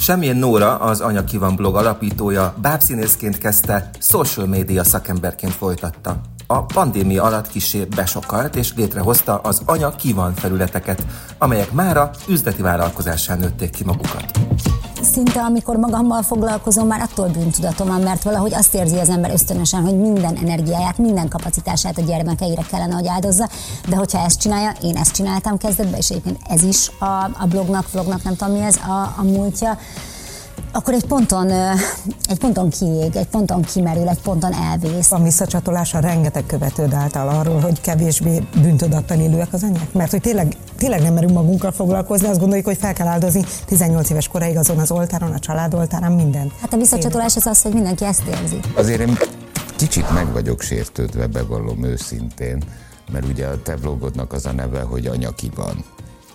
Semmilyen Nóra, az Anya Ki blog alapítója, bábszínészként kezdte, social média szakemberként folytatta. A pandémia alatt kisé besokalt és létrehozta az Anya Ki felületeket, amelyek mára üzleti vállalkozásán nőtték ki magukat szinte amikor magammal foglalkozom, már attól bűntudatom van, mert valahogy azt érzi az ember ösztönösen, hogy minden energiáját, minden kapacitását a gyermekeire kellene, hogy áldozza, de hogyha ezt csinálja, én ezt csináltam kezdetben, és egyébként ez is a, a blognak, vlognak, nem tudom mi ez, a, a múltja, akkor egy ponton, egy ponton kiég, egy ponton kimerül, egy ponton elvész. A visszacsatolása rengeteg követőd által arról, hogy kevésbé bűntudattal élőek az anyák. Mert hogy tényleg, tényleg nem merünk magunkkal foglalkozni, azt gondoljuk, hogy fel kell áldozni 18 éves koráig azon az oltáron, a család oltárán, minden. Hát a visszacsatolás az az, hogy mindenki ezt érzi. Azért én kicsit meg vagyok sértődve, bevallom őszintén, mert ugye a te blogodnak az a neve, hogy anyaki van.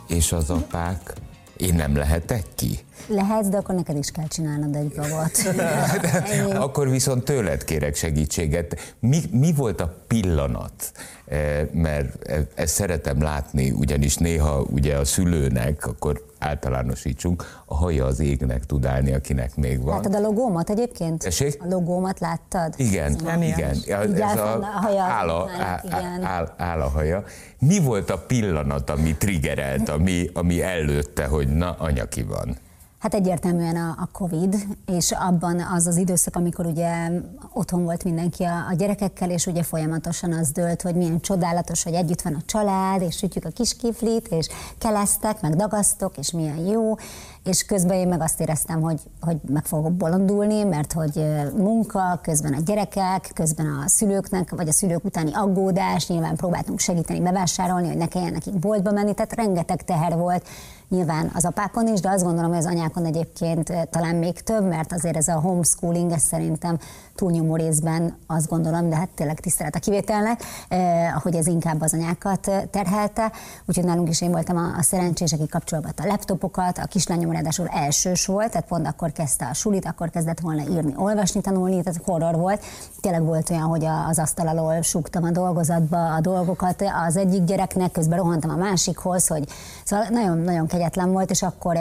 És az apák én nem lehetek ki? Lehetsz, de akkor neked is kell csinálnod egy blogot. akkor viszont tőled kérek segítséget. Mi, mi volt a pillanat? Eh, mert e, ezt szeretem látni, ugyanis néha ugye a szülőnek, akkor általánosítsunk, a haja az égnek tud állni, akinek még van. Láttad a logómat egyébként? Tessék? A logómat láttad? Igen, nem igen. Így ez a, a haja áll, a, áll, áll, áll a haja. Mi volt a pillanat, ami triggerelt, ami, ami előtte, hogy na, anya ki van? Hát egyértelműen a, a Covid, és abban az az időszak, amikor ugye otthon volt mindenki a, a gyerekekkel, és ugye folyamatosan az dőlt, hogy milyen csodálatos, hogy együtt van a család, és sütjük a kis kiflit, és kelesztek, meg dagasztok, és milyen jó, és közben én meg azt éreztem, hogy, hogy meg fogok bolondulni, mert hogy munka, közben a gyerekek, közben a szülőknek, vagy a szülők utáni aggódás, nyilván próbáltunk segíteni bevásárolni, hogy ne kelljen nekik boltba menni, tehát rengeteg teher volt, nyilván az apákon is, de azt gondolom, hogy az anyákon egyébként talán még több, mert azért ez a homeschooling, ez szerintem túlnyomó részben azt gondolom, de hát tényleg tisztelet a kivételnek, eh, hogy ez inkább az anyákat terhelte. Úgyhogy nálunk is én voltam a, a szerencsés, aki kapcsolgatta a laptopokat, a kislányom ráadásul elsős volt, tehát pont akkor kezdte a sulit, akkor kezdett volna írni, olvasni, tanulni, tehát horror volt. Tényleg volt olyan, hogy az asztal alól súgtam a dolgozatba a dolgokat az egyik gyereknek, közben rohantam a másikhoz, hogy szóval nagyon-nagyon kegyetlen volt, és akkor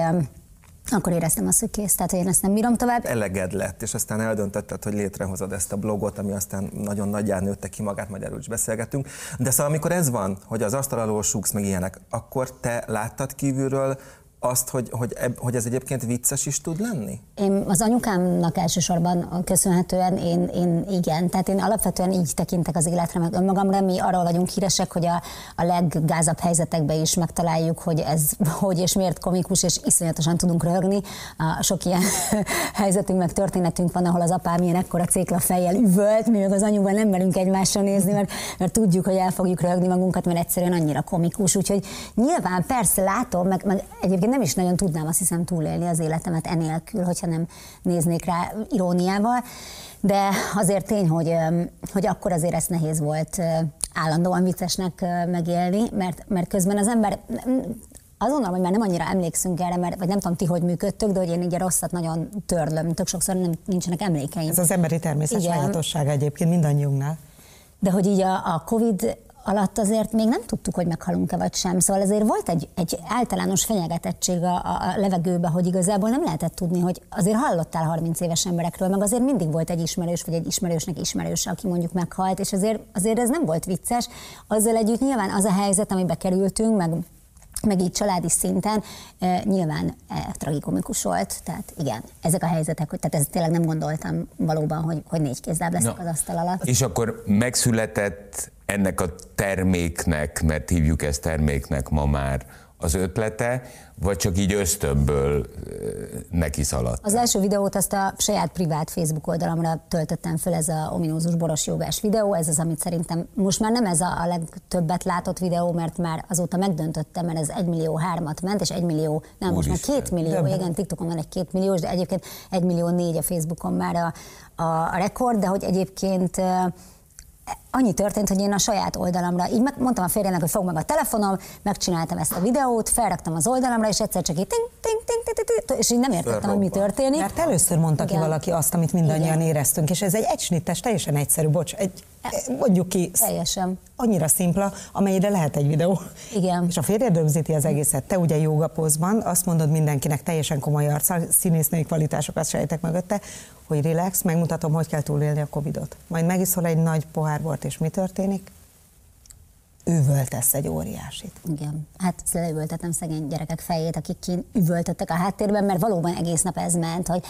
akkor éreztem azt, hogy kész, tehát hogy én ezt nem bírom tovább. Eleged lett, és aztán eldöntötted, hogy létrehozod ezt a blogot, ami aztán nagyon nagyján nőtte ki magát, majd erről is beszélgetünk. De szóval amikor ez van, hogy az asztal alól súgsz meg ilyenek, akkor te láttad kívülről azt, hogy, hogy, hogy ez egyébként vicces is tud lenni? Én az anyukámnak elsősorban köszönhetően én, én igen, tehát én alapvetően így tekintek az életre, meg önmagamra, mi arról vagyunk híresek, hogy a, a leggázabb helyzetekben is megtaláljuk, hogy ez hogy és miért komikus, és iszonyatosan tudunk röhögni. A sok ilyen helyzetünk, meg történetünk van, ahol az apám ilyen ekkora cékla fejjel üvölt, mi az anyuban nem merünk egymásra nézni, mert, mert tudjuk, hogy el fogjuk röhögni magunkat, mert egyszerűen annyira komikus. Úgyhogy nyilván persze látom, meg, meg egyébként nem is nagyon tudnám azt hiszem túlélni az életemet enélkül, hogyha nem néznék rá iróniával. De azért tény, hogy, hogy akkor azért ez nehéz volt állandóan viccesnek megélni, mert, mert közben az ember gondolom, hogy már nem annyira emlékszünk erre, mert, vagy nem tudom ti, hogy működtök, de hogy én így a rosszat nagyon törlöm, tök sokszor nem, nincsenek emlékeim. Ez az emberi természet sajátossága egyébként mindannyiunknál. De hogy így a, a Covid alatt azért még nem tudtuk, hogy meghalunk-e vagy sem. Szóval azért volt egy, egy általános fenyegetettség a, a levegőbe, hogy igazából nem lehetett tudni, hogy azért hallottál 30 éves emberekről, meg azért mindig volt egy ismerős, vagy egy ismerősnek ismerős, aki mondjuk meghalt, és azért, azért ez nem volt vicces. Azzal együtt nyilván az a helyzet, amibe kerültünk, meg meg így családi szinten e, nyilván e, tragikomikus volt, tehát igen, ezek a helyzetek, hogy tehát ez tényleg nem gondoltam valóban, hogy, hogy négy kézzel leszek az asztal alatt. És akkor megszületett ennek a terméknek, mert hívjuk ezt terméknek ma már, az ötlete, vagy csak így ösztönből neki szaladt? Az első videót azt a saját privát Facebook oldalamra töltöttem föl, ez a ominózus boros jogás videó, ez az, amit szerintem most már nem ez a legtöbbet látott videó, mert már azóta megdöntöttem, mert ez 1 millió hármat ment, és 1 millió, nem, Úr most már 2 millió, de igen, TikTokon van egy 2 milliós, de egyébként 1 millió négy a Facebookon már a, a, a rekord, de hogy egyébként annyi történt, hogy én a saját oldalamra, így mondtam a férjének, hogy fog meg a telefonom, megcsináltam ezt a videót, felraktam az oldalamra, és egyszer csak így ting, ting, ting, ting, ting, ting és így nem értettem, hogy mi történik. Mert először mondta ki valaki azt, amit mindannyian Igen. éreztünk, és ez egy egysnittes, teljesen egyszerű, bocs, egy mondjuk ki, Teljesen. annyira szimpla, amelyre lehet egy videó. Igen. És a férjed rögzíti az egészet. Te ugye jogapózban azt mondod mindenkinek teljesen komoly arccal, színésznői kvalitásokat sejtek mögötte, hogy relax, megmutatom, hogy kell túlélni a Covidot. Majd megiszol egy nagy pohár bort, és mi történik? üvöltesz egy óriásit. Igen, hát leüvöltettem szegény gyerekek fejét, akik kint üvöltöttek a háttérben, mert valóban egész nap ez ment, hogy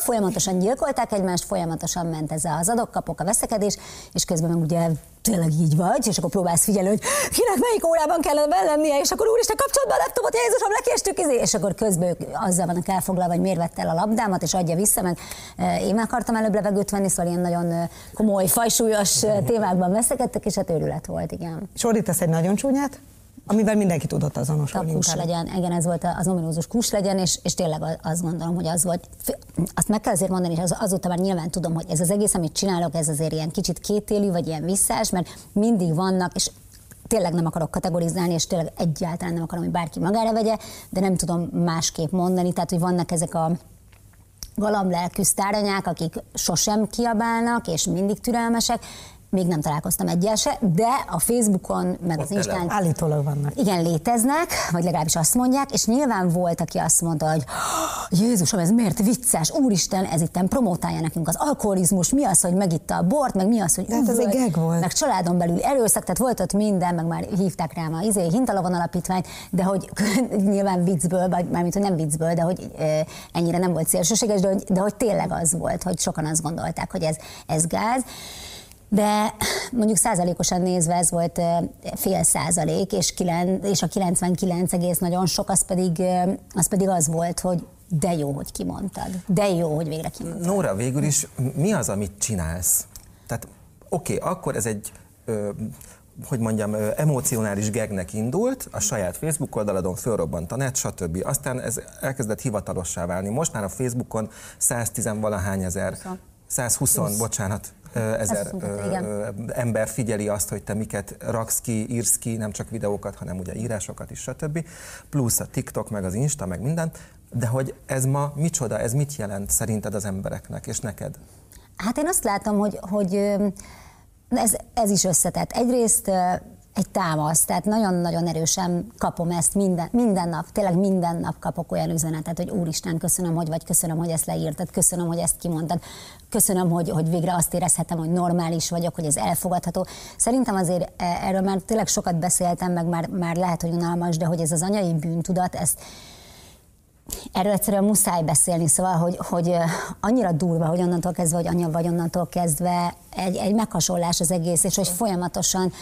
folyamatosan gyilkolták egymást, folyamatosan ment ez az adokkapok, a veszekedés, és közben meg ugye tényleg így vagy, és akkor próbálsz figyelni, hogy kinek melyik órában kellene lennie, és akkor úristen kapcsolatban a laptopot, Jézusom, lekéstük, izé, és akkor közben ők azzal vannak elfoglalva, hogy miért vette el a labdámat, és adja vissza, meg e, én akartam előbb levegőt venni, szóval ilyen nagyon e, komoly, fajsúlyos e, témákban veszekedtek, és hát őrület volt, igen. Sordítasz egy nagyon csúnyát? Amivel mindenki tudott azonosulni. A kus legyen, igen, ez volt az ominózus kus legyen, és, és tényleg azt gondolom, hogy az volt. Azt meg kell azért mondani, és az, azóta már nyilván tudom, hogy ez az egész, amit csinálok, ez azért ilyen kicsit kétélű, vagy ilyen visszás, mert mindig vannak, és tényleg nem akarok kategorizálni, és tényleg egyáltalán nem akarom, hogy bárki magára vegye, de nem tudom másképp mondani, tehát hogy vannak ezek a galamblelkű sztáranyák, akik sosem kiabálnak, és mindig türelmesek, még nem találkoztam egyel se, de a Facebookon, meg Ott az Instán... Állítólag vannak. Igen, léteznek, vagy legalábbis azt mondják, és nyilván volt, aki azt mondta, hogy Jézusom, ez miért vicces, úristen, ez itt promotálja nekünk az alkoholizmus, mi az, hogy megitta a bort, meg mi az, hogy hát ez egy gag volt. meg családon belül erőszak, tehát volt ott minden, meg már hívták rám a izé, Hintalovon alapítványt, de hogy nyilván viccből, vagy mármint, hogy nem viccből, de hogy ennyire nem volt szélsőséges, de hogy, de hogy tényleg az volt, hogy sokan azt gondolták, hogy ez, ez gáz de mondjuk százalékosan nézve ez volt fél százalék, és, kilen, és a 99 egész nagyon sok, az pedig, az pedig az volt, hogy de jó, hogy kimondtad. De jó, hogy végre kimondtad. Nóra, végül is mi az, amit csinálsz? Tehát oké, okay, akkor ez egy ö, hogy mondjam, emocionális gegnek indult, a saját Facebook oldaladon fölrobbant a net, stb. Aztán ez elkezdett hivatalossá válni. Most már a Facebookon 110 valahány ezer, 120, 20. bocsánat, ezer ember figyeli azt, hogy te miket raksz ki, írsz ki, nem csak videókat, hanem ugye írásokat is, stb. Plusz a TikTok, meg az Insta, meg minden. De hogy ez ma micsoda, ez mit jelent szerinted az embereknek, és neked? Hát én azt látom, hogy, hogy ez, ez is összetett. Egyrészt egy támasz, tehát nagyon-nagyon erősen kapom ezt minden, minden nap, tényleg minden nap kapok olyan üzenetet, hogy Úristen, köszönöm, hogy vagy, köszönöm, hogy ezt leírtad, köszönöm, hogy ezt kimondtad, köszönöm, hogy, hogy végre azt érezhetem, hogy normális vagyok, hogy ez elfogadható. Szerintem azért e, erről már tényleg sokat beszéltem, meg már, már lehet, hogy unalmas, de hogy ez az anyai bűntudat, ezt Erről egyszerűen muszáj beszélni, szóval, hogy, hogy annyira durva, hogy onnantól kezdve, hogy anya vagy onnantól kezdve egy, egy meghasonlás az egész, és hogy folyamatosan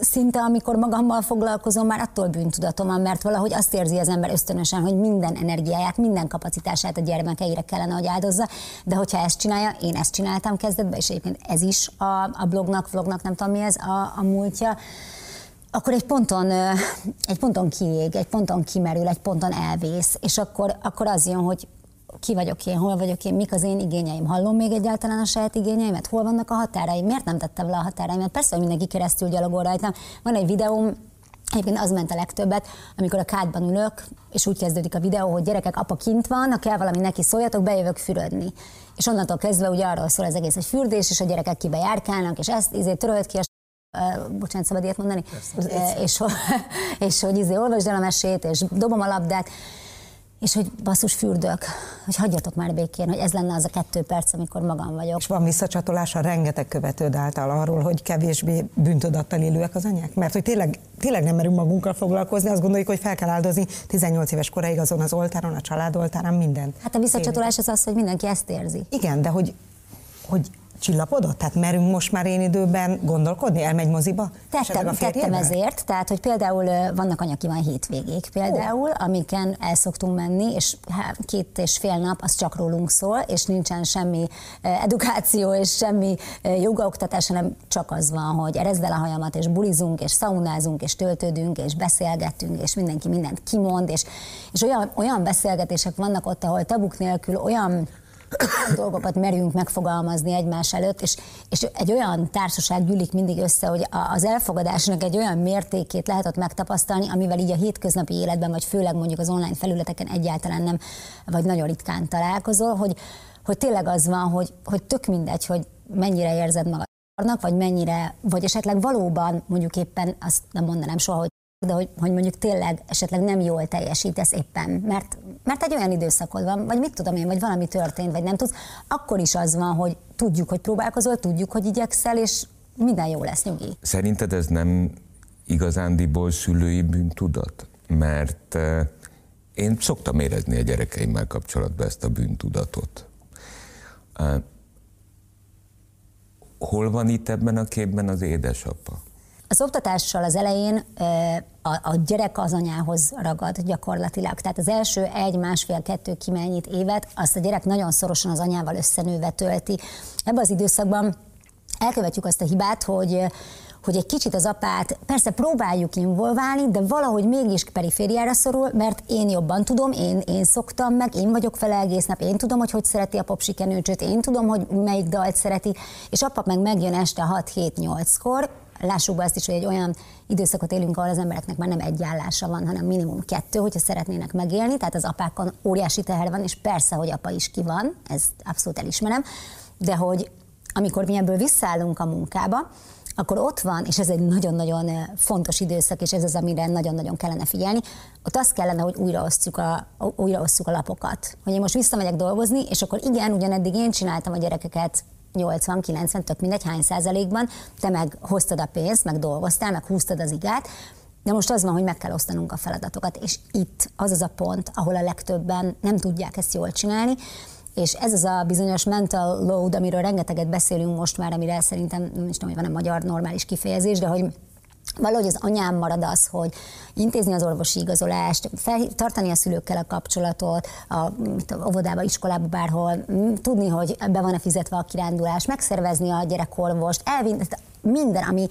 szinte amikor magammal foglalkozom, már attól bűntudatom van, mert valahogy azt érzi az ember ösztönösen, hogy minden energiáját, minden kapacitását a gyermekeire kellene, hogy áldozza, de hogyha ezt csinálja, én ezt csináltam kezdetben, és egyébként ez is a, a blognak, vlognak, nem tudom mi ez a, a múltja, akkor egy ponton, egy ponton kiég, egy ponton kimerül, egy ponton elvész, és akkor, akkor az jön, hogy ki vagyok én, hol vagyok én, mik az én igényeim, hallom még egyáltalán a saját igényeimet, hol vannak a határaim, miért nem tettem le a határaimat, persze, hogy mindenki keresztül gyalogol rajtam. Van egy videóm, Egyébként az ment a legtöbbet, amikor a kádban ülök, és úgy kezdődik a videó, hogy gyerekek, apa kint van, ha kell valami neki szóljatok, bejövök fürödni. És onnantól kezdve ugye arról szól az egész, hogy fürdés, és a gyerekek kibe járkálnak, és ezt izé törölt ki a bocsánat, szabad ilyet mondani? Uh, és, és hogy izé olvasd el a mesét, és dobom a labdát, és hogy basszus fürdök, hogy hagyjatok már békén, hogy ez lenne az a kettő perc, amikor magam vagyok. És van visszacsatolás a rengeteg követőd által arról, hogy kevésbé bűntudattal élőek az anyák? Mert hogy tényleg, tényleg nem merünk magunkkal foglalkozni, azt gondoljuk, hogy fel kell áldozni 18 éves koráig azon az oltáron, a család oltárán, mindent. Hát a visszacsatolás az az, hogy mindenki ezt érzi. Igen, de hogy, hogy csillapodott? Tehát merünk most már én időben gondolkodni? Elmegy moziba? Tettem, tettem ezért, tehát hogy például vannak anyaki van hétvégék például, oh. amiken el szoktunk menni, és két és fél nap az csak rólunk szól, és nincsen semmi edukáció és semmi jogaoktatás, hanem csak az van, hogy erezd el a hajamat, és bulizunk, és szaunázunk, és töltődünk, és beszélgetünk, és mindenki mindent kimond, és, és olyan, olyan beszélgetések vannak ott, ahol tabuk nélkül olyan dolgokat merünk megfogalmazni egymás előtt, és, és egy olyan társaság gyűlik mindig össze, hogy az elfogadásnak egy olyan mértékét lehet ott megtapasztalni, amivel így a hétköznapi életben, vagy főleg mondjuk az online felületeken egyáltalán nem, vagy nagyon ritkán találkozol, hogy, hogy tényleg az van, hogy, hogy tök mindegy, hogy mennyire érzed magad vagy mennyire, vagy esetleg valóban mondjuk éppen azt nem mondanám soha, hogy de hogy, hogy mondjuk tényleg esetleg nem jól teljesítesz éppen, mert, mert egy olyan időszakod van, vagy mit tudom én, vagy valami történt, vagy nem tudsz, akkor is az van, hogy tudjuk, hogy próbálkozol, tudjuk, hogy igyekszel, és minden jó lesz, nyugi. Szerinted ez nem igazándiból szülői bűntudat? Mert eh, én szoktam érezni a gyerekeimmel kapcsolatban ezt a bűntudatot. Eh, hol van itt ebben a képben az édesapa? Az oktatással az elején a, a gyerek az anyához ragad gyakorlatilag. Tehát az első egy, másfél, kettő kimennyit évet azt a gyerek nagyon szorosan az anyával összenőve tölti. Ebben az időszakban elkövetjük azt a hibát, hogy hogy egy kicsit az apát, persze próbáljuk involválni, de valahogy mégis perifériára szorul, mert én jobban tudom, én, én szoktam meg, én vagyok vele egész nap, én tudom, hogy hogy szereti a popsikenőcsöt, én tudom, hogy melyik dalt szereti, és apa meg megjön este 6-7-8-kor, lássuk be azt is, hogy egy olyan időszakot élünk, ahol az embereknek már nem egy állása van, hanem minimum kettő, hogyha szeretnének megélni, tehát az apákon óriási teher van, és persze, hogy apa is ki van, ezt abszolút elismerem, de hogy amikor mi ebből visszaállunk a munkába, akkor ott van, és ez egy nagyon-nagyon fontos időszak, és ez az, amire nagyon-nagyon kellene figyelni, ott azt kellene, hogy újraosztjuk a, újraosztjuk a lapokat. Hogy én most visszamegyek dolgozni, és akkor igen, ugyaneddig én csináltam a gyerekeket 80-90, tök mindegy hány százalékban, te meg hoztad a pénzt, meg dolgoztál, meg húztad az igát, de most az van, hogy meg kell osztanunk a feladatokat, és itt az az a pont, ahol a legtöbben nem tudják ezt jól csinálni, és ez az a bizonyos mental load, amiről rengeteget beszélünk most már, amire szerintem nem is tudom, hogy van a magyar normális kifejezés, de hogy valahogy az anyám marad az, hogy intézni az orvosi igazolást, fel, tartani a szülőkkel a kapcsolatot, a, a óvodába, iskolába, bárhol, tudni, hogy be van-e fizetve a kirándulás, megszervezni a gyerekorvost, elvinni, minden, ami,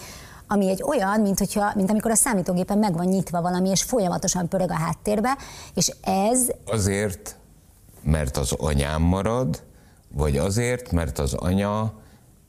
ami egy olyan, mint, hogyha, mint amikor a számítógépen meg van nyitva valami, és folyamatosan pörög a háttérbe, és ez... Azért, mert az anyám marad, vagy azért, mert az anya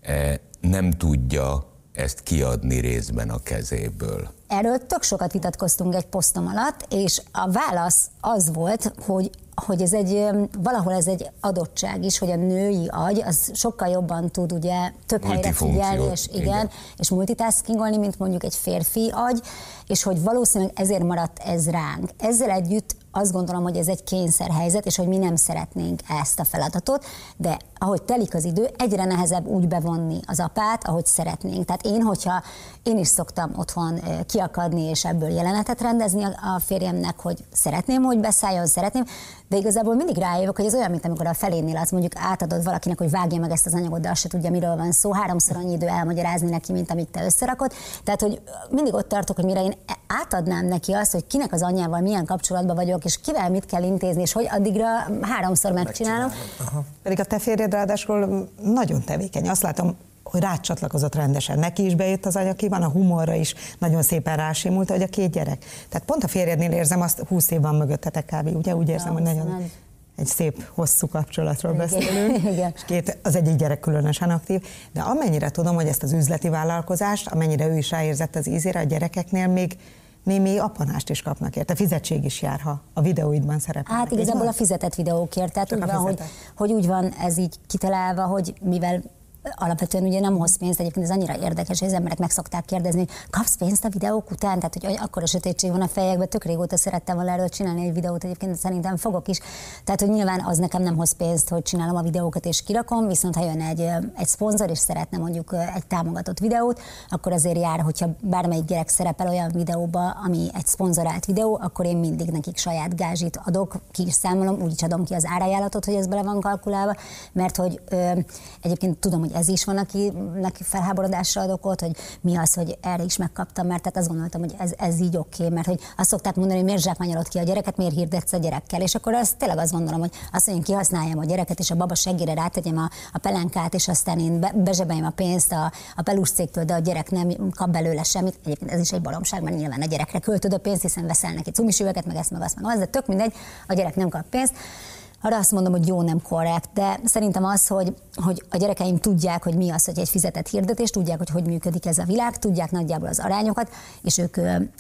eh, nem tudja ezt kiadni részben a kezéből? Erről tök sokat vitatkoztunk egy posztom alatt, és a válasz az volt, hogy hogy ez egy, valahol ez egy adottság is, hogy a női agy az sokkal jobban tud ugye több helyre figyelni, és igen, igen. és multitaskingolni, mint mondjuk egy férfi agy, és hogy valószínűleg ezért maradt ez ránk. Ezzel együtt azt gondolom, hogy ez egy kényszerhelyzet, és hogy mi nem szeretnénk ezt a feladatot, de ahogy telik az idő, egyre nehezebb úgy bevonni az apát, ahogy szeretnénk. Tehát én, hogyha én is szoktam otthon kiakadni, és ebből jelenetet rendezni a férjemnek, hogy szeretném, hogy beszálljon, szeretném, de igazából mindig rájövök, hogy ez olyan, mint amikor a felénél az mondjuk átadod valakinek, hogy vágja meg ezt az anyagot, de azt se tudja, miről van szó, háromszor annyi idő elmagyarázni neki, mint amit te összerakod. Tehát, hogy mindig ott tartok, hogy mire én átadnám neki azt, hogy kinek az anyjával milyen kapcsolatban vagyok, és kivel mit kell intézni, és hogy addigra háromszor megcsinálom. Pedig a te férjed ráadásul nagyon tevékeny. Azt látom, hogy rácsatlakozott rendesen. Neki is bejött az anya, ki van, a humorra is nagyon szépen rásimult, hogy a két gyerek. Tehát pont a férjednél érzem azt, húsz év van mögöttetek kb. Ugye úgy érzem, ja, hogy nagyon egy szép, hosszú kapcsolatról Igen. beszélünk, Igen. és két, az egyik gyerek különösen aktív, de amennyire tudom, hogy ezt az üzleti vállalkozást, amennyire ő is ráérzett az ízére, a gyerekeknél még némi apanást is kapnak érte, fizetség is jár, ha a videóidban szerepelnek. Hát igazából a fizetett videókért, tehát úgy van, hogy, hogy úgy van ez így kitalálva, hogy mivel alapvetően ugye nem hoz pénzt, egyébként ez annyira érdekes, hogy az emberek meg szokták kérdezni, kapsz pénzt a videók után, tehát hogy akkor a sötétség van a fejekben, tök régóta szerettem volna erről csinálni egy videót, egyébként szerintem fogok is. Tehát, hogy nyilván az nekem nem hoz pénzt, hogy csinálom a videókat és kirakom, viszont ha jön egy, egy szponzor és szeretne mondjuk egy támogatott videót, akkor azért jár, hogyha bármelyik gyerek szerepel olyan videóba, ami egy szponzorált videó, akkor én mindig nekik saját gázsit adok, ki is számolom, úgy is adom ki az árajánlatot, hogy ez bele van kalkulálva, mert hogy ö, egyébként tudom, hogy ez is van, aki neki felháborodásra ad okot, hogy mi az, hogy erre is megkaptam, mert tehát azt gondoltam, hogy ez, ez így oké, okay, mert hogy azt szokták mondani, hogy miért zsákmányolod ki a gyereket, miért hirdetsz a gyerekkel, és akkor azt tényleg azt gondolom, hogy azt, hogy én kihasználjam a gyereket, és a baba seggére rátegyem a, a pelenkát, és aztán én be, a pénzt a, a cégtől, de a gyerek nem kap belőle semmit. Egyébként ez is egy balomság, mert nyilván a gyerekre költöd a pénzt, hiszen veszel neki cumis üveget, meg ezt, meg azt, meg az, de tök mindegy, a gyerek nem kap pénzt arra azt mondom, hogy jó, nem korrekt, de szerintem az, hogy, hogy a gyerekeim tudják, hogy mi az, hogy egy fizetett hirdetés, tudják, hogy hogy működik ez a világ, tudják nagyjából az arányokat, és ők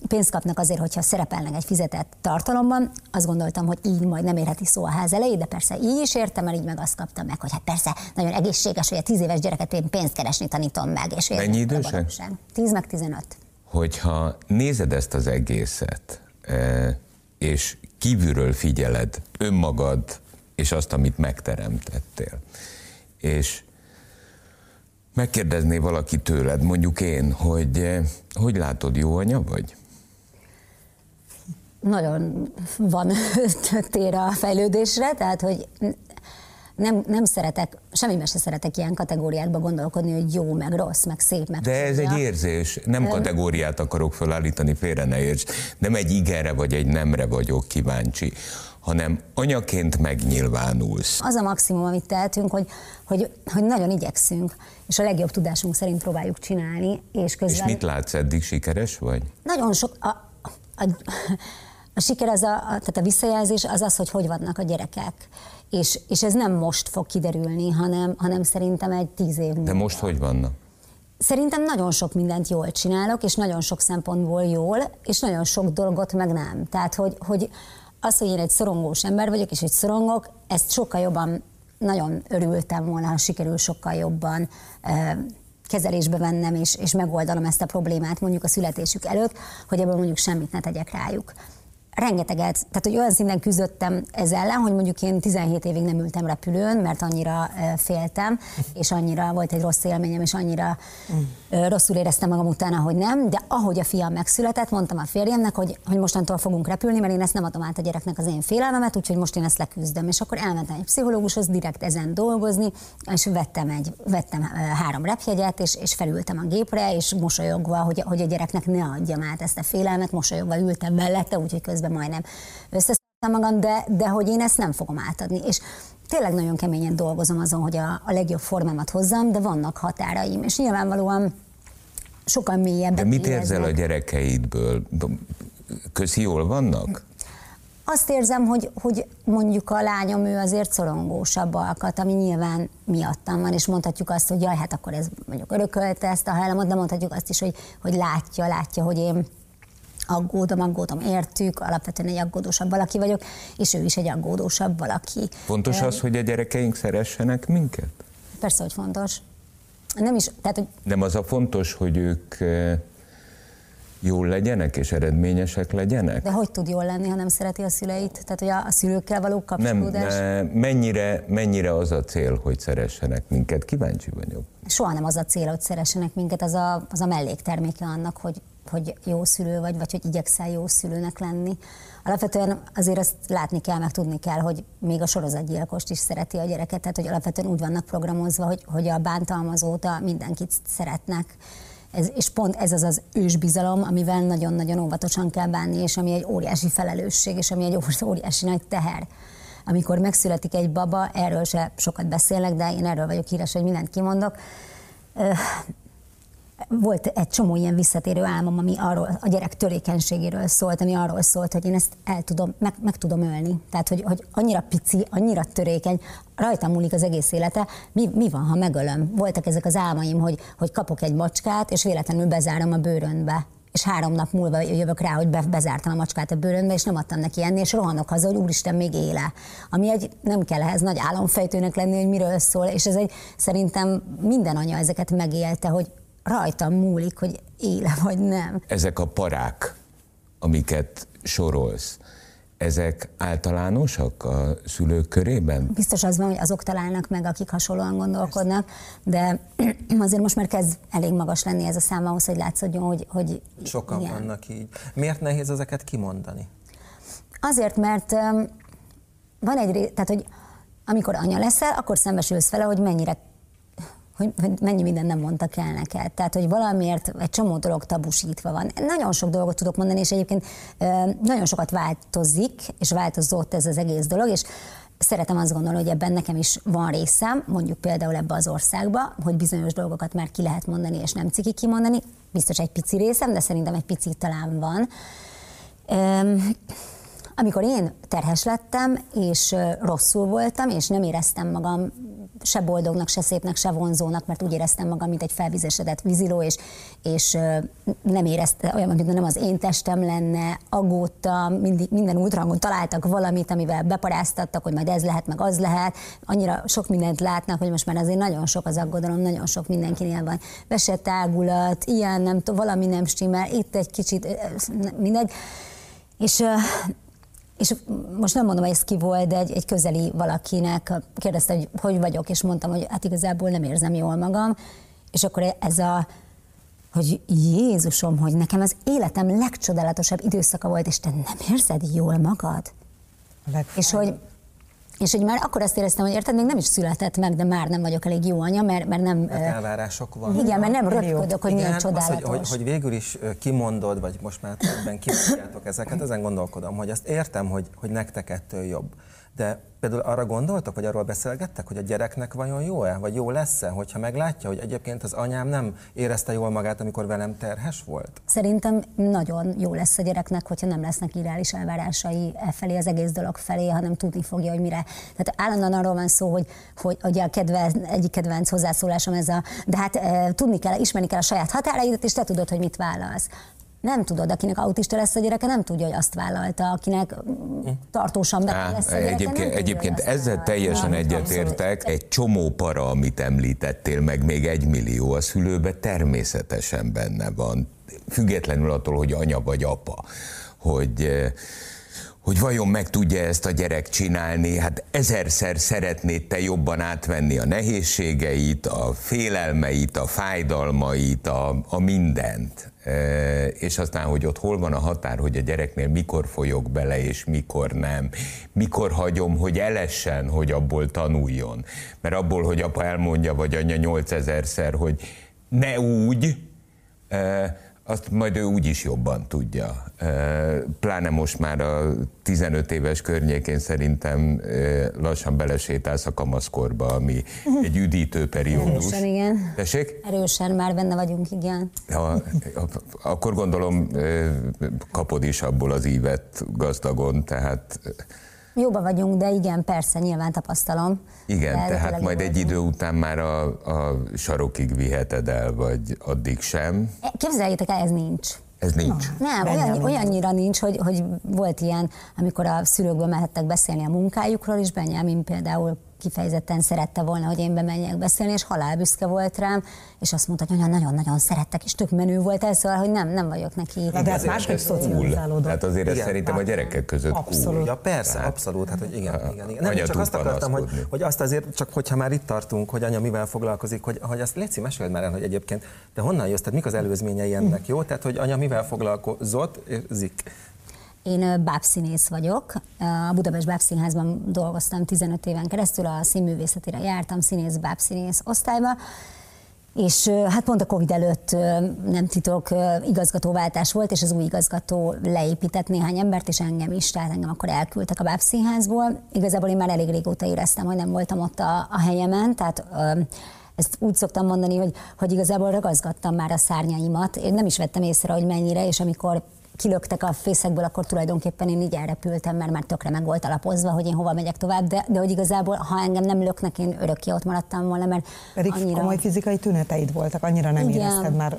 pénzt kapnak azért, hogyha szerepelnek egy fizetett tartalomban. Azt gondoltam, hogy így majd nem érheti szó a ház elejét, de persze így is értem, mert így meg azt kaptam meg, hogy hát persze nagyon egészséges, hogy a tíz éves gyereket én pénzt keresni tanítom meg. És Mennyi idősen? 10 meg 15. Hogyha nézed ezt az egészet, és kívülről figyeled önmagad és azt, amit megteremtettél. És megkérdezné valaki tőled, mondjuk én, hogy eh, hogy látod, jó anya vagy? Nagyon van tér a fejlődésre, tehát hogy nem, nem szeretek, semmiben se szeretek ilyen kategóriákba gondolkodni, hogy jó, meg rossz, meg szép, meg De ez egy érzés, nem kategóriát akarok felállítani, félre ne érts. Nem egy igenre vagy egy nemre vagyok kíváncsi, hanem anyaként megnyilvánulsz. Az a maximum, amit tehetünk, hogy, hogy, hogy nagyon igyekszünk, és a legjobb tudásunk szerint próbáljuk csinálni. És, közben... és mit látsz eddig, sikeres vagy? Nagyon sok, a, a, a siker, az a, a, tehát a visszajelzés az az, hogy hogy vannak a gyerekek. És, és ez nem most fog kiderülni, hanem, hanem szerintem egy tíz év múlva. De most hogy vannak? Szerintem nagyon sok mindent jól csinálok, és nagyon sok szempontból jól, és nagyon sok dolgot meg nem. Tehát, hogy, hogy az, hogy én egy szorongós ember vagyok, és egy szorongok, ezt sokkal jobban, nagyon örültem volna, ha sikerül sokkal jobban kezelésbe vennem, és, és megoldanom ezt a problémát mondjuk a születésük előtt, hogy ebből mondjuk semmit ne tegyek rájuk rengeteget, tehát hogy olyan szinten küzdöttem ez ellen, hogy mondjuk én 17 évig nem ültem repülőn, mert annyira féltem, és annyira volt egy rossz élményem, és annyira mm. rosszul éreztem magam utána, hogy nem, de ahogy a fiam megszületett, mondtam a férjemnek, hogy, hogy mostantól fogunk repülni, mert én ezt nem adom át a gyereknek az én félelmemet, úgyhogy most én ezt leküzdöm. És akkor elmentem egy pszichológushoz direkt ezen dolgozni, és vettem, egy, vettem három repjegyet, és, és felültem a gépre, és mosolyogva, hogy, hogy a gyereknek ne adjam át ezt a félelmet, mosolyogva ültem mellette, úgyhogy közben közben majdnem összeszedtem magam, de, de hogy én ezt nem fogom átadni. És tényleg nagyon keményen dolgozom azon, hogy a, a legjobb formámat hozzam, de vannak határaim, és nyilvánvalóan sokkal mélyebb. De mit érzel a gyerekeidből? Közi jól vannak? Azt érzem, hogy, hogy mondjuk a lányom ő azért szorongósabb alkat, ami nyilván miattam van, és mondhatjuk azt, hogy jaj, hát akkor ez mondjuk örökölte ezt a hajlamot, de mondhatjuk azt is, hogy, hogy látja, látja, hogy én aggódom, aggódom, értük, alapvetően egy aggódósabb valaki vagyok, és ő is egy aggódósabb valaki. Fontos az, hogy a gyerekeink szeressenek minket? Persze, hogy fontos. Nem is, tehát, hogy... Nem az a fontos, hogy ők jól legyenek és eredményesek legyenek? De hogy tud jól lenni, ha nem szereti a szüleit? Tehát, hogy a, a szülőkkel való kapcsolódás? Nem, mennyire, mennyire az a cél, hogy szeressenek minket? Kíváncsi vagyok. Soha nem az a cél, hogy szeressenek minket, az a, az a mellékterméke annak, hogy hogy jó szülő vagy, vagy hogy igyekszel jó szülőnek lenni. Alapvetően azért azt látni kell, meg tudni kell, hogy még a sorozatgyilkost is szereti a gyereket, tehát hogy alapvetően úgy vannak programozva, hogy, hogy a bántalmazóta mindenkit szeretnek. Ez, és pont ez az az ősbizalom, amivel nagyon-nagyon óvatosan kell bánni, és ami egy óriási felelősség, és ami egy óriási nagy teher. Amikor megszületik egy baba, erről se sokat beszélek, de én erről vagyok híres, hogy mindent kimondok volt egy csomó ilyen visszatérő álmom, ami arról, a gyerek törékenységéről szólt, ami arról szólt, hogy én ezt el tudom, meg, meg tudom ölni. Tehát, hogy, hogy annyira pici, annyira törékeny, rajtam múlik az egész élete, mi, mi van, ha megölöm? Voltak ezek az álmaim, hogy, hogy kapok egy macskát, és véletlenül bezárom a bőrönbe és három nap múlva jövök rá, hogy be, bezártam a macskát a bőrönbe, és nem adtam neki enni, és rohanok haza, hogy úristen, még éle. Ami egy, nem kell ehhez nagy álomfejtőnek lenni, hogy miről szól, és ez egy, szerintem minden anya ezeket megélte, hogy rajtam múlik, hogy éle vagy nem. Ezek a parák, amiket sorolsz, ezek általánosak a szülők körében? Biztos az van, hogy azok találnak meg, akik hasonlóan gondolkodnak, de azért most már kezd elég magas lenni ez a szám ahhoz, hogy látszódjon, hogy, hogy Sokan igen. vannak így. Miért nehéz ezeket kimondani? Azért, mert van egy, tehát hogy amikor anya leszel, akkor szembesülsz vele, hogy mennyire hogy, hogy mennyi minden nem mondtak el neked. Tehát, hogy valamiért egy csomó dolog tabusítva van. Nagyon sok dolgot tudok mondani, és egyébként nagyon sokat változik, és változott ez az egész dolog, és szeretem azt gondolni, hogy ebben nekem is van részem, mondjuk például ebbe az országba, hogy bizonyos dolgokat már ki lehet mondani, és nem ciki kimondani. Biztos egy pici részem, de szerintem egy pici talán van. amikor én terhes lettem, és rosszul voltam, és nem éreztem magam se boldognak, se szépnek, se vonzónak, mert úgy éreztem magam, mint egy felvizesedett víziló, és, és nem érezte olyan, mint nem az én testem lenne, aggódtam, mindig, minden útrangon találtak valamit, amivel beparáztattak, hogy majd ez lehet, meg az lehet. Annyira sok mindent látnak, hogy most már azért nagyon sok az aggodalom, nagyon sok mindenkinél van. Vesetágulat, ilyen, nem valami nem stimmel, itt egy kicsit, mindegy. És és most nem mondom, hogy ez ki volt, de egy, egy közeli valakinek kérdezte, hogy hogy vagyok, és mondtam, hogy hát igazából nem érzem jól magam, és akkor ez a, hogy Jézusom, hogy nekem az életem legcsodálatosabb időszaka volt, és te nem érzed jól magad? És hogy és hogy már akkor azt éreztem, hogy érted, még nem is született meg, de már nem vagyok elég jó anya, mert, mert nem... Hát elvárások van. Igen, mert nem röpködök, hogy milyen csodálatos. Az, hogy, hogy, hogy, végül is kimondod, vagy most már ebben kimondjátok ezeket, ezen gondolkodom, hogy azt értem, hogy, hogy nektek ettől jobb. De például arra gondoltak, vagy arról beszélgettek, hogy a gyereknek vajon jó-e, vagy jó lesz-e, hogyha meglátja, hogy egyébként az anyám nem érezte jól magát, amikor velem terhes volt? Szerintem nagyon jó lesz a gyereknek, hogyha nem lesznek irreális elvárásai e felé, az egész dolog felé, hanem tudni fogja, hogy mire. Tehát állandóan arról van szó, hogy, hogy ugye a kedvenc, egyik kedvenc hozzászólásom ez a, de hát e, tudni kell, ismerni kell a saját határaidat, és te tudod, hogy mit válasz nem tudod, akinek autista lesz a gyereke, nem tudja, hogy azt vállalta, akinek tartósan beteg lesz a gyereke, Egyébként, tudja, egyébként ezzel teljesen egyetértek, egy csomó para, amit említettél, meg még egy millió a szülőbe természetesen benne van, függetlenül attól, hogy anya vagy apa, hogy hogy vajon meg tudja ezt a gyerek csinálni, hát ezerszer szeretnéd te jobban átvenni a nehézségeit, a félelmeit, a fájdalmait, a, a mindent. E, és aztán, hogy ott hol van a határ, hogy a gyereknél mikor folyok bele, és mikor nem. Mikor hagyom, hogy elessen, hogy abból tanuljon. Mert abból, hogy apa elmondja, vagy anya 8000-szer, hogy ne úgy, e, azt majd ő úgyis jobban tudja. Pláne most már a 15 éves környékén szerintem lassan belesétálsz a kamaszkorba, ami egy üdítő periódus. Erősen, igen. Tessék? Erősen már benne vagyunk, igen. Ja, akkor gondolom kapod is abból az ívet gazdagon, tehát Jóba vagyunk, de igen, persze, nyilván tapasztalom. Igen, tehát majd egy idő után már a, a sarokig viheted el, vagy addig sem. Képzeljétek el, ez nincs. Ez nincs. Nem, olyan, olyannyira nincs, hogy, hogy volt ilyen, amikor a szülőkből mehettek beszélni a munkájukról, és Benyámin például kifejezetten szerette volna, hogy én bemenjek beszélni, és halálbüszke volt rám, és azt mondta, hogy nagyon-nagyon szerettek, és tök menő volt ez, szóval, hogy nem, nem vagyok neki. De, de hát máshogy szocializálódott. Hát azért igen, szerintem a gyerekek között abszolút. Cool. Ja, persze, hát, abszolút, hát hogy igen, igen, igen. Nem, csak azt akartam, hogy, hogy, azt azért, csak hogyha már itt tartunk, hogy anya mivel foglalkozik, hogy, hogy azt Léci, meséld már el, hogy egyébként, de honnan jössz, tehát mik az előzményei ennek, jó? Tehát, hogy anya mivel foglalkozott, zik. Én bábszínész vagyok. A Budapest Bábszínházban dolgoztam 15 éven keresztül, a színművészetére jártam, színész, bábszínész osztályba, és hát pont a Covid előtt nem titok, igazgatóváltás volt, és az új igazgató leépített néhány embert, és engem is, tehát engem akkor elküldtek a bábszínházból. Igazából én már elég régóta éreztem, hogy nem voltam ott a, a helyemen, tehát ezt úgy szoktam mondani, hogy, hogy igazából ragazgattam már a szárnyaimat. Én nem is vettem észre, hogy mennyire, és amikor kilöktek a fészekből, akkor tulajdonképpen én így elrepültem, mert már tökre meg volt alapozva, hogy én hova megyek tovább, de, de hogy igazából, ha engem nem löknek, én örökké ott maradtam volna, mert Pedig annyira... komoly fizikai tüneteid voltak, annyira nem Igen. érezted már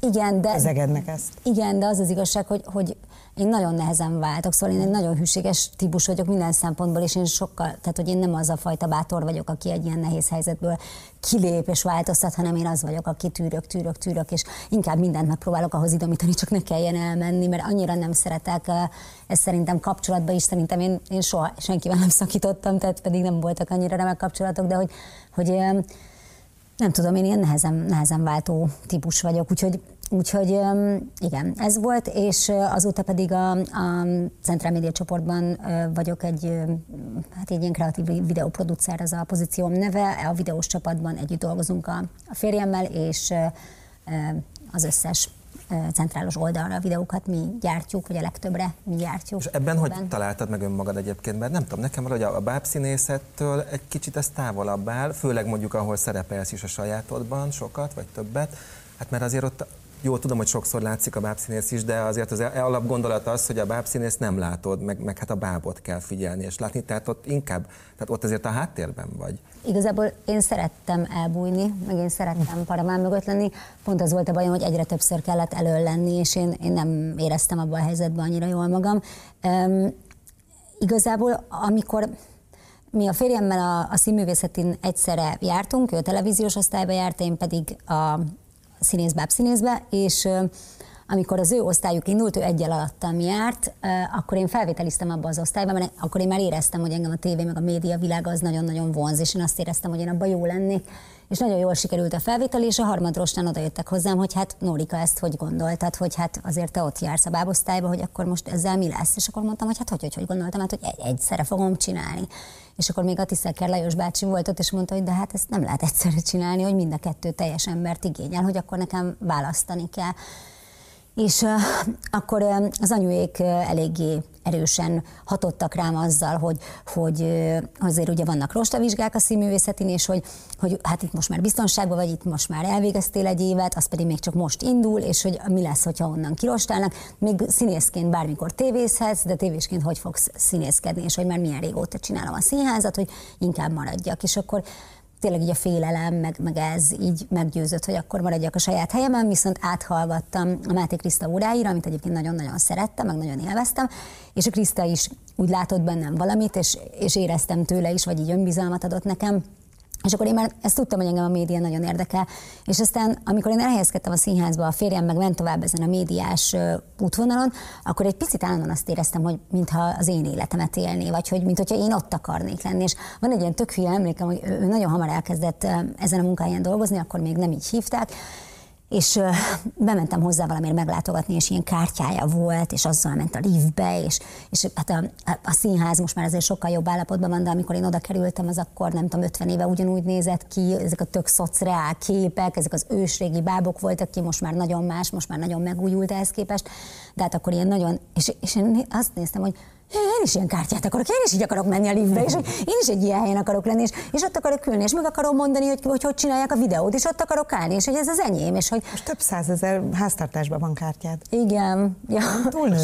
igen, de, ezegednek ezt. Igen, de az az igazság, hogy, hogy én nagyon nehezen váltok, szóval én egy nagyon hűséges típus vagyok minden szempontból, és én sokkal, tehát hogy én nem az a fajta bátor vagyok, aki egy ilyen nehéz helyzetből kilép és változtat, hanem én az vagyok, aki tűrök, tűrök, tűrök, és inkább mindent megpróbálok ahhoz idomítani, csak ne kelljen elmenni, mert annyira nem szeretek, ez szerintem kapcsolatban is, szerintem én, én soha senkivel nem szakítottam, tehát pedig nem voltak annyira remek kapcsolatok, de hogy, hogy nem tudom, én ilyen nehezen, nehezen váltó típus vagyok, úgyhogy Úgyhogy igen, ez volt, és azóta pedig a, a Central Media csoportban vagyok egy, hát egy ilyen kreatív videóproducer, ez a pozícióm neve. A videós csapatban együtt dolgozunk a, a férjemmel, és az összes centrálos oldalra a videókat mi gyártjuk, vagy a legtöbbre mi gyártjuk. És ebben, ebben. hogy találtad meg önmagad egyébként? Mert nem tudom, nekem valahogy a bábszínészettől egy kicsit ez távolabb áll, főleg mondjuk ahol szerepelsz is a sajátodban sokat, vagy többet. Hát mert azért ott jó, tudom, hogy sokszor látszik a bábszínész is, de azért az e- alapgondolat az, hogy a bábszínész nem látod, meg, meg hát a bábot kell figyelni és látni, tehát ott inkább, tehát ott azért a háttérben vagy. Igazából én szerettem elbújni, meg én szerettem paramán mögött lenni. Pont az volt a bajom, hogy egyre többször kellett elől lenni, és én, én nem éreztem abban a helyzetben annyira jól magam. Um, igazából, amikor mi a férjemmel a, a színművészetén egyszerre jártunk, ő a televíziós osztályba járt, én pedig a színészbáb színészbe, és amikor az ő osztályuk indult, ő egyel alattam járt, akkor én felvételiztem abba az osztályba, mert akkor én már éreztem, hogy engem a tévé meg a média világa az nagyon-nagyon vonz, és én azt éreztem, hogy én abban jó lennék. És nagyon jól sikerült a felvétel, és a harmadrostán oda jöttek hozzám, hogy hát Nórika ezt hogy gondoltad, hogy hát azért te ott jársz a bábosztályba, hogy akkor most ezzel mi lesz. És akkor mondtam, hogy hát hogy, hogy, hogy gondoltam, hát hogy egy, egyszerre fogom csinálni. És akkor még a Tiszeker Lajos bácsi volt ott, és mondta, hogy de hát ezt nem lehet egyszerre csinálni, hogy mind a kettő teljes embert igényel, hogy akkor nekem választani kell. És akkor az anyuék eléggé erősen hatottak rám azzal, hogy, hogy azért ugye vannak rostavizsgák a színművészetén, és hogy, hogy hát itt most már biztonságban vagy, itt most már elvégeztél egy évet, az pedig még csak most indul, és hogy mi lesz, hogyha onnan kirostálnak. Még színészként bármikor tévészhetsz, de tévésként hogy fogsz színészkedni, és hogy már milyen régóta csinálom a színházat, hogy inkább maradjak. És akkor tényleg így a félelem, meg, meg ez így meggyőzött, hogy akkor maradjak a saját helyemen, viszont áthallgattam a Máté Kriszta óráira, amit egyébként nagyon-nagyon szerettem, meg nagyon élveztem, és a Kriszta is úgy látott bennem valamit, és, és éreztem tőle is, vagy így önbizalmat adott nekem, és akkor én már ezt tudtam, hogy engem a média nagyon érdekel. És aztán, amikor én elhelyezkedtem a színházba, a férjem meg ment tovább ezen a médiás útvonalon, akkor egy picit állandóan azt éreztem, hogy mintha az én életemet élné, vagy hogy mintha én ott akarnék lenni. És van egy ilyen tök hülye emlékem, hogy ő nagyon hamar elkezdett ezen a munkáján dolgozni, akkor még nem így hívták, és bementem hozzá valamiért meglátogatni, és ilyen kártyája volt, és azzal ment a liftbe, és, és hát a, a, színház most már azért sokkal jobb állapotban van, de amikor én oda kerültem, az akkor nem tudom, 50 éve ugyanúgy nézett ki, ezek a tök szociál képek, ezek az ősrégi bábok voltak ki, most már nagyon más, most már nagyon megújult ehhez képest, de hát akkor ilyen nagyon, és, és én azt néztem, hogy én is ilyen kártyát akarok, én is így akarok menni a liftbe, és hogy én is egy ilyen helyen akarok lenni, és, és ott akarok ülni, és meg akarom mondani, hogy, hogy hogy csinálják a videót, és ott akarok állni, és hogy ez az enyém, és hogy... Most több százezer háztartásban van kártyád. Igen. Ja.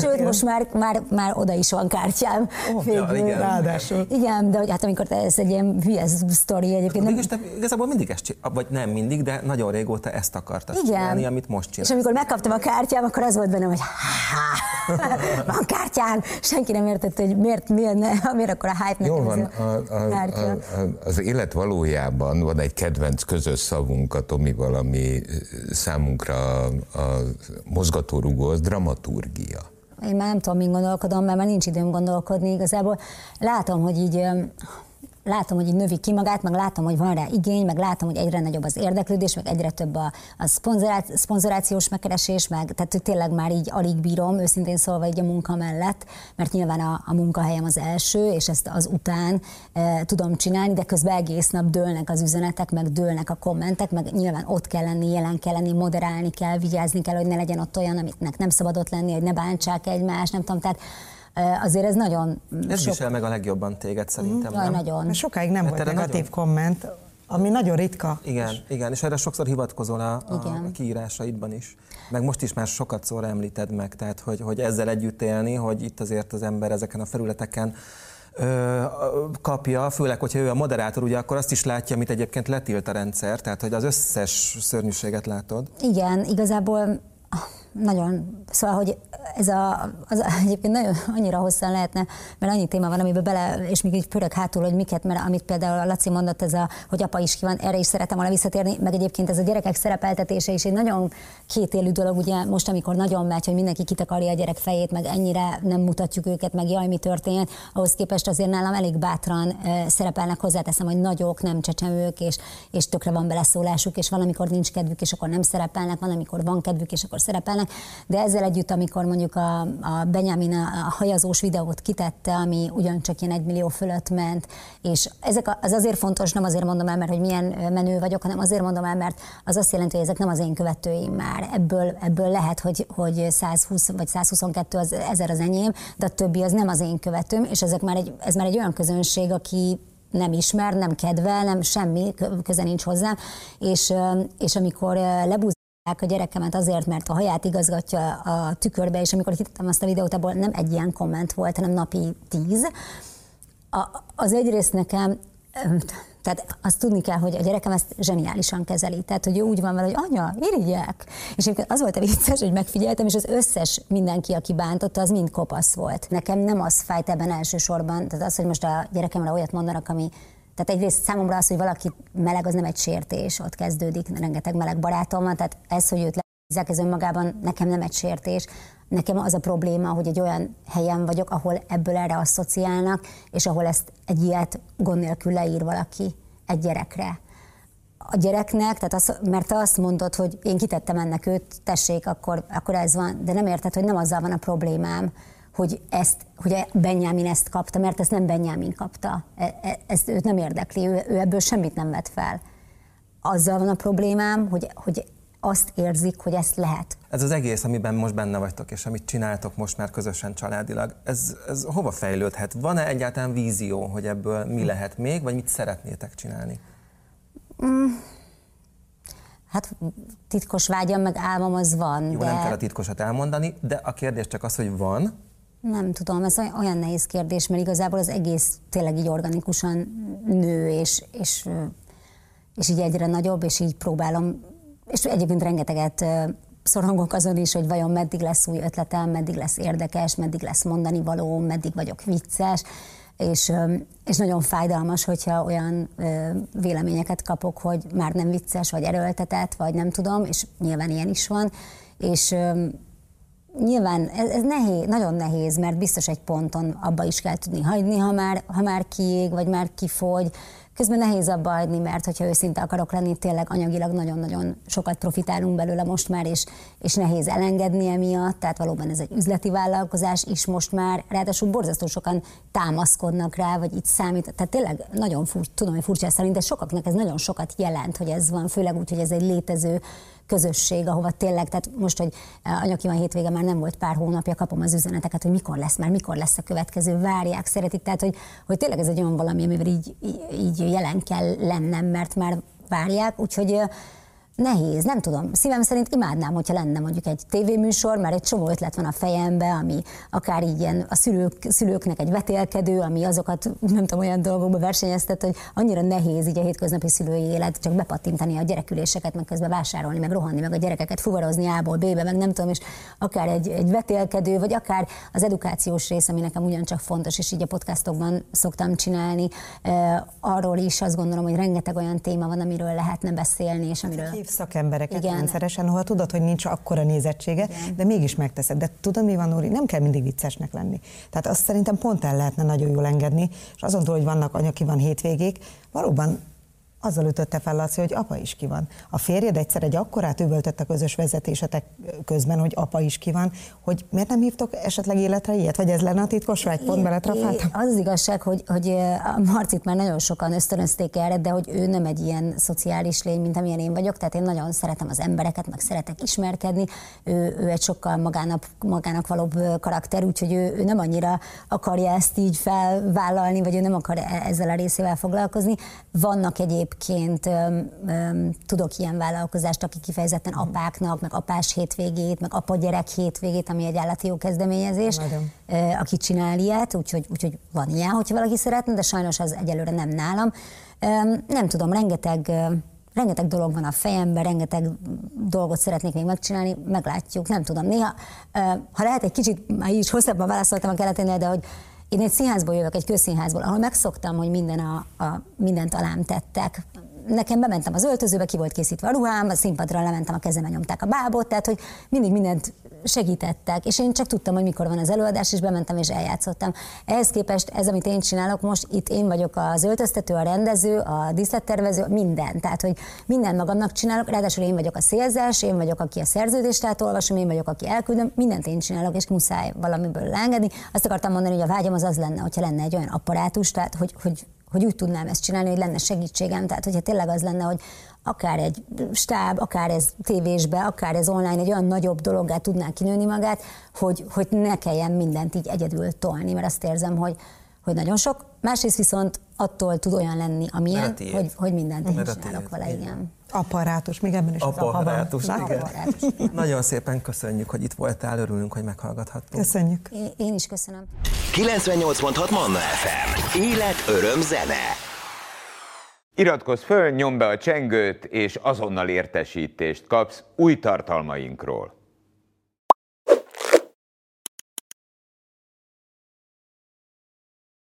Sőt, most már, már, már oda is van kártyám. Oh, ja, igen. Ráadásul. Igen, de hogy hát amikor ez egy ilyen hülye sztori egyébként. Nem... te igazából mindig ezt csinál, vagy nem mindig, de nagyon régóta ezt akartad igen. csinálni, amit most csinálsz. És amikor megkaptam a kártyám, akkor az volt bennem, hogy van kártyám, senki nem értette, hogy miért, miért, ne, miért akkor a hype Jó van, a, a, a, az élet valójában van egy kedvenc közös szavunk a Tomival, ami számunkra a, a mozgatórugó, az dramaturgia. Én már nem tudom, mint gondolkodom, mert már nincs időm gondolkodni igazából. Látom, hogy így látom, hogy így növi ki magát, meg látom, hogy van rá igény, meg látom, hogy egyre nagyobb az érdeklődés, meg egyre több a, a szponzorációs megkeresés, meg tehát hogy tényleg már így alig bírom, őszintén szólva így a munka mellett, mert nyilván a, a munkahelyem az első, és ezt az után e, tudom csinálni, de közben egész nap dőlnek az üzenetek, meg dőlnek a kommentek, meg nyilván ott kell lenni, jelen kell lenni, moderálni kell, vigyázni kell, hogy ne legyen ott olyan, amit nem szabad ott lenni, hogy ne bántsák egymást, nem tudom, tehát azért ez nagyon Ez sok... visel meg a legjobban téged szerintem, Jaj, nem? nagyon. Mert sokáig nem Mert volt negatív nagyon... komment, ami nagyon ritka. Igen, és... igen, és erre sokszor hivatkozol a, a kiírásaidban is. Meg most is már sokat szóra említed meg, tehát hogy, hogy ezzel együtt élni, hogy itt azért az ember ezeken a felületeken ö, kapja, főleg, hogyha ő a moderátor, ugye akkor azt is látja, amit egyébként letilt a rendszer, tehát hogy az összes szörnyűséget látod. Igen, igazából nagyon, szóval, hogy ez a, az egyébként nagyon annyira hosszan lehetne, mert annyi téma van, amiben bele, és még így pörög hátul, hogy miket, mert amit például a Laci mondott, ez a, hogy apa is ki van, erre is szeretem volna visszatérni, meg egyébként ez a gyerekek szerepeltetése is egy nagyon kétélű dolog, ugye most, amikor nagyon megy, hogy mindenki kitakarja a gyerek fejét, meg ennyire nem mutatjuk őket, meg jaj, mi történt, ahhoz képest azért nálam elég bátran e, szerepelnek, hozzáteszem, hogy nagyok, nem csecsemők, és, és tökre van beleszólásuk, és valamikor nincs kedvük, és akkor nem szerepelnek, van, amikor van kedvük, és akkor szerepelnek, de ezzel együtt, amikor mondjuk a, a Benjamin a, a hajazós videót kitette, ami ugyancsak ilyen egy millió fölött ment, és ezek a, az azért fontos, nem azért mondom el, mert hogy milyen menő vagyok, hanem azért mondom el, mert az azt jelenti, hogy ezek nem az én követőim már. Ebből, ebből lehet, hogy, hogy 120 vagy 122 az, ezer az enyém, de a többi az nem az én követőm, és ezek már egy, ez már egy olyan közönség, aki nem ismer, nem kedvel, nem semmi köze nincs hozzá, és, és amikor lebúz a gyerekemet azért, mert a haját igazgatja a tükörbe, és amikor hittem azt a videót, abból nem egy ilyen komment volt, hanem napi tíz. A, az egyrészt nekem tehát azt tudni kell, hogy a gyerekem ezt zseniálisan kezeli. Tehát, hogy ő úgy van vele, hogy anya, irigyek. És az volt a vicces, hogy megfigyeltem, és az összes mindenki, aki bántotta, az mind kopasz volt. Nekem nem az fájt ebben elsősorban, tehát az, hogy most a gyerekemre olyat mondanak, ami tehát egyrészt számomra az, hogy valaki meleg, az nem egy sértés, ott kezdődik, rengeteg meleg barátom van, tehát ez, hogy őt lehízek, ez önmagában nekem nem egy sértés. Nekem az a probléma, hogy egy olyan helyen vagyok, ahol ebből erre asszociálnak, és ahol ezt egy ilyet gond nélkül leír valaki egy gyerekre. A gyereknek, tehát az, mert te azt mondod, hogy én kitettem ennek őt, tessék, akkor, akkor ez van, de nem érted, hogy nem azzal van a problémám, hogy ezt, hogy Benjamin ezt kapta, mert ezt nem Benjamin kapta. E, e, ezt őt nem érdekli, ő, ő ebből semmit nem vett fel. Azzal van a problémám, hogy, hogy azt érzik, hogy ezt lehet. Ez az egész, amiben most benne vagytok, és amit csináltok most már közösen családilag, ez, ez hova fejlődhet? Van-e egyáltalán vízió, hogy ebből mi lehet még, vagy mit szeretnétek csinálni? Mm. Hát titkos vágyam, meg álmom az van. Jó, de... nem kell a titkosat elmondani, de a kérdés csak az, hogy van, nem tudom, ez olyan nehéz kérdés, mert igazából az egész tényleg így organikusan nő, és, és, és így egyre nagyobb, és így próbálom, és egyébként rengeteget szorongok azon is, hogy vajon meddig lesz új ötletem, meddig lesz érdekes, meddig lesz mondani való, meddig vagyok vicces, és, és nagyon fájdalmas, hogyha olyan véleményeket kapok, hogy már nem vicces, vagy erőltetett, vagy nem tudom, és nyilván ilyen is van, és Nyilván ez, ez nehéz, nagyon nehéz, mert biztos egy ponton abba is kell tudni hagyni, ha már, ha már kiég, vagy már kifogy. Közben nehéz abba hagyni, mert hogyha őszinte akarok lenni, tényleg anyagilag nagyon-nagyon sokat profitálunk belőle most már, és, és nehéz elengedni emiatt, tehát valóban ez egy üzleti vállalkozás is most már, ráadásul borzasztó sokan támaszkodnak rá, vagy itt számít, tehát tényleg nagyon fur, tudom, hogy furcsa szerint, de sokaknak ez nagyon sokat jelent, hogy ez van, főleg úgy, hogy ez egy létező közösség, ahova tényleg, tehát most, hogy eh, anyaki van hétvége már nem volt pár hónapja, kapom az üzeneteket, hogy mikor lesz már, mikor lesz a következő, várják, szeretik, tehát hogy, hogy tényleg ez egy olyan valami, amivel így, így jelen kell lennem, mert már várják, úgyhogy eh, Nehéz, nem tudom. Szívem szerint imádnám, hogyha lenne mondjuk egy tévéműsor, mert egy csomó ötlet van a fejembe, ami akár így ilyen a szülők, szülőknek egy vetélkedő, ami azokat, nem tudom, olyan dolgokba versenyeztet, hogy annyira nehéz így a hétköznapi szülői élet, csak bepattintani a gyereküléseket, meg közben vásárolni, meg rohanni, meg a gyerekeket fuvarozni A-ból B-be, meg nem tudom, és akár egy, egy vetélkedő, vagy akár az edukációs rész, ami nekem ugyancsak fontos, és így a podcastokban szoktam csinálni. Arról is azt gondolom, hogy rengeteg olyan téma van, amiről lehetne beszélni, és amiről szakembereket Igen. rendszeresen, ahol tudod, hogy nincs akkora nézettsége, Igen. de mégis megteszed. De tudod, mi van, Nóri? Nem kell mindig viccesnek lenni. Tehát azt szerintem pont el lehetne nagyon jól engedni, és azon túl, hogy vannak anyaki van hétvégék, valóban azzal ütötte fel Laci, hogy apa is ki van. A férjed egyszer egy akkorát üvöltött a közös vezetésetek közben, hogy apa is ki van, hogy miért nem hívtok esetleg életre ilyet? Vagy ez lenne a titkos vágy? Pont beletrafáltam? Az, az igazság, hogy, hogy a Marcit már nagyon sokan ösztönözték erre, de hogy ő nem egy ilyen szociális lény, mint amilyen én vagyok, tehát én nagyon szeretem az embereket, meg szeretek ismerkedni. Ő, ő egy sokkal magának, magának valóbb karakter, úgyhogy ő, ő nem annyira akarja ezt így felvállalni, vagy ő nem akar e-, ezzel a részével foglalkozni. Vannak egyéb egyébként öm, öm, tudok ilyen vállalkozást, aki kifejezetten mhm. apáknak, meg apás hétvégét, meg apa-gyerek hétvégét, ami egy állati jó kezdeményezés, ö, aki csinál ilyet, úgyhogy, úgyhogy van ilyen, hogyha valaki szeretne, de sajnos az egyelőre nem nálam. Öm, nem tudom, rengeteg rengeteg dolog van a fejemben, rengeteg dolgot szeretnék még megcsinálni, meglátjuk, nem tudom. Néha, ha lehet egy kicsit, már így is hosszabban válaszoltam a keleténél, de hogy én egy színházból jövök, egy közszínházból, ahol megszoktam, hogy minden a, a, mindent alám tettek. Nekem bementem az öltözőbe, ki volt készítve a ruhám, a színpadra lementem, a kezembe nyomták a bábot, tehát hogy mindig mindent segítettek, és én csak tudtam, hogy mikor van az előadás, és bementem és eljátszottam. Ehhez képest ez, amit én csinálok most, itt én vagyok az öltöztető, a rendező, a díszlettervező, minden. Tehát, hogy minden magamnak csinálok, ráadásul én vagyok a szélzás, én vagyok, aki a szerződést átolvasom, én vagyok, aki elküldöm, mindent én csinálok, és muszáj valamiből leengedni. Azt akartam mondani, hogy a vágyam az az lenne, hogyha lenne egy olyan apparátus, tehát hogy, hogy hogy úgy tudnám ezt csinálni, hogy lenne segítségem. Tehát, hogyha tényleg az lenne, hogy akár egy stáb, akár ez tévésbe, akár ez online egy olyan nagyobb dologgá tudná kinőni magát, hogy, hogy ne kelljen mindent így egyedül tolni, mert azt érzem, hogy, hogy nagyon sok, másrészt viszont attól tud olyan lenni, amilyen, hogy, hogy mindent én csinálok vele, igen. Apparátus, még ebben is Apparátus, az igen. Apparátus. Nagyon szépen köszönjük, hogy itt voltál, örülünk, hogy meghallgathattunk. Köszönjük. Én, én is köszönöm. 98.6 Manna FM. Élet, öröm, zene. Iratkozz föl, nyomd be a csengőt, és azonnal értesítést kapsz új tartalmainkról.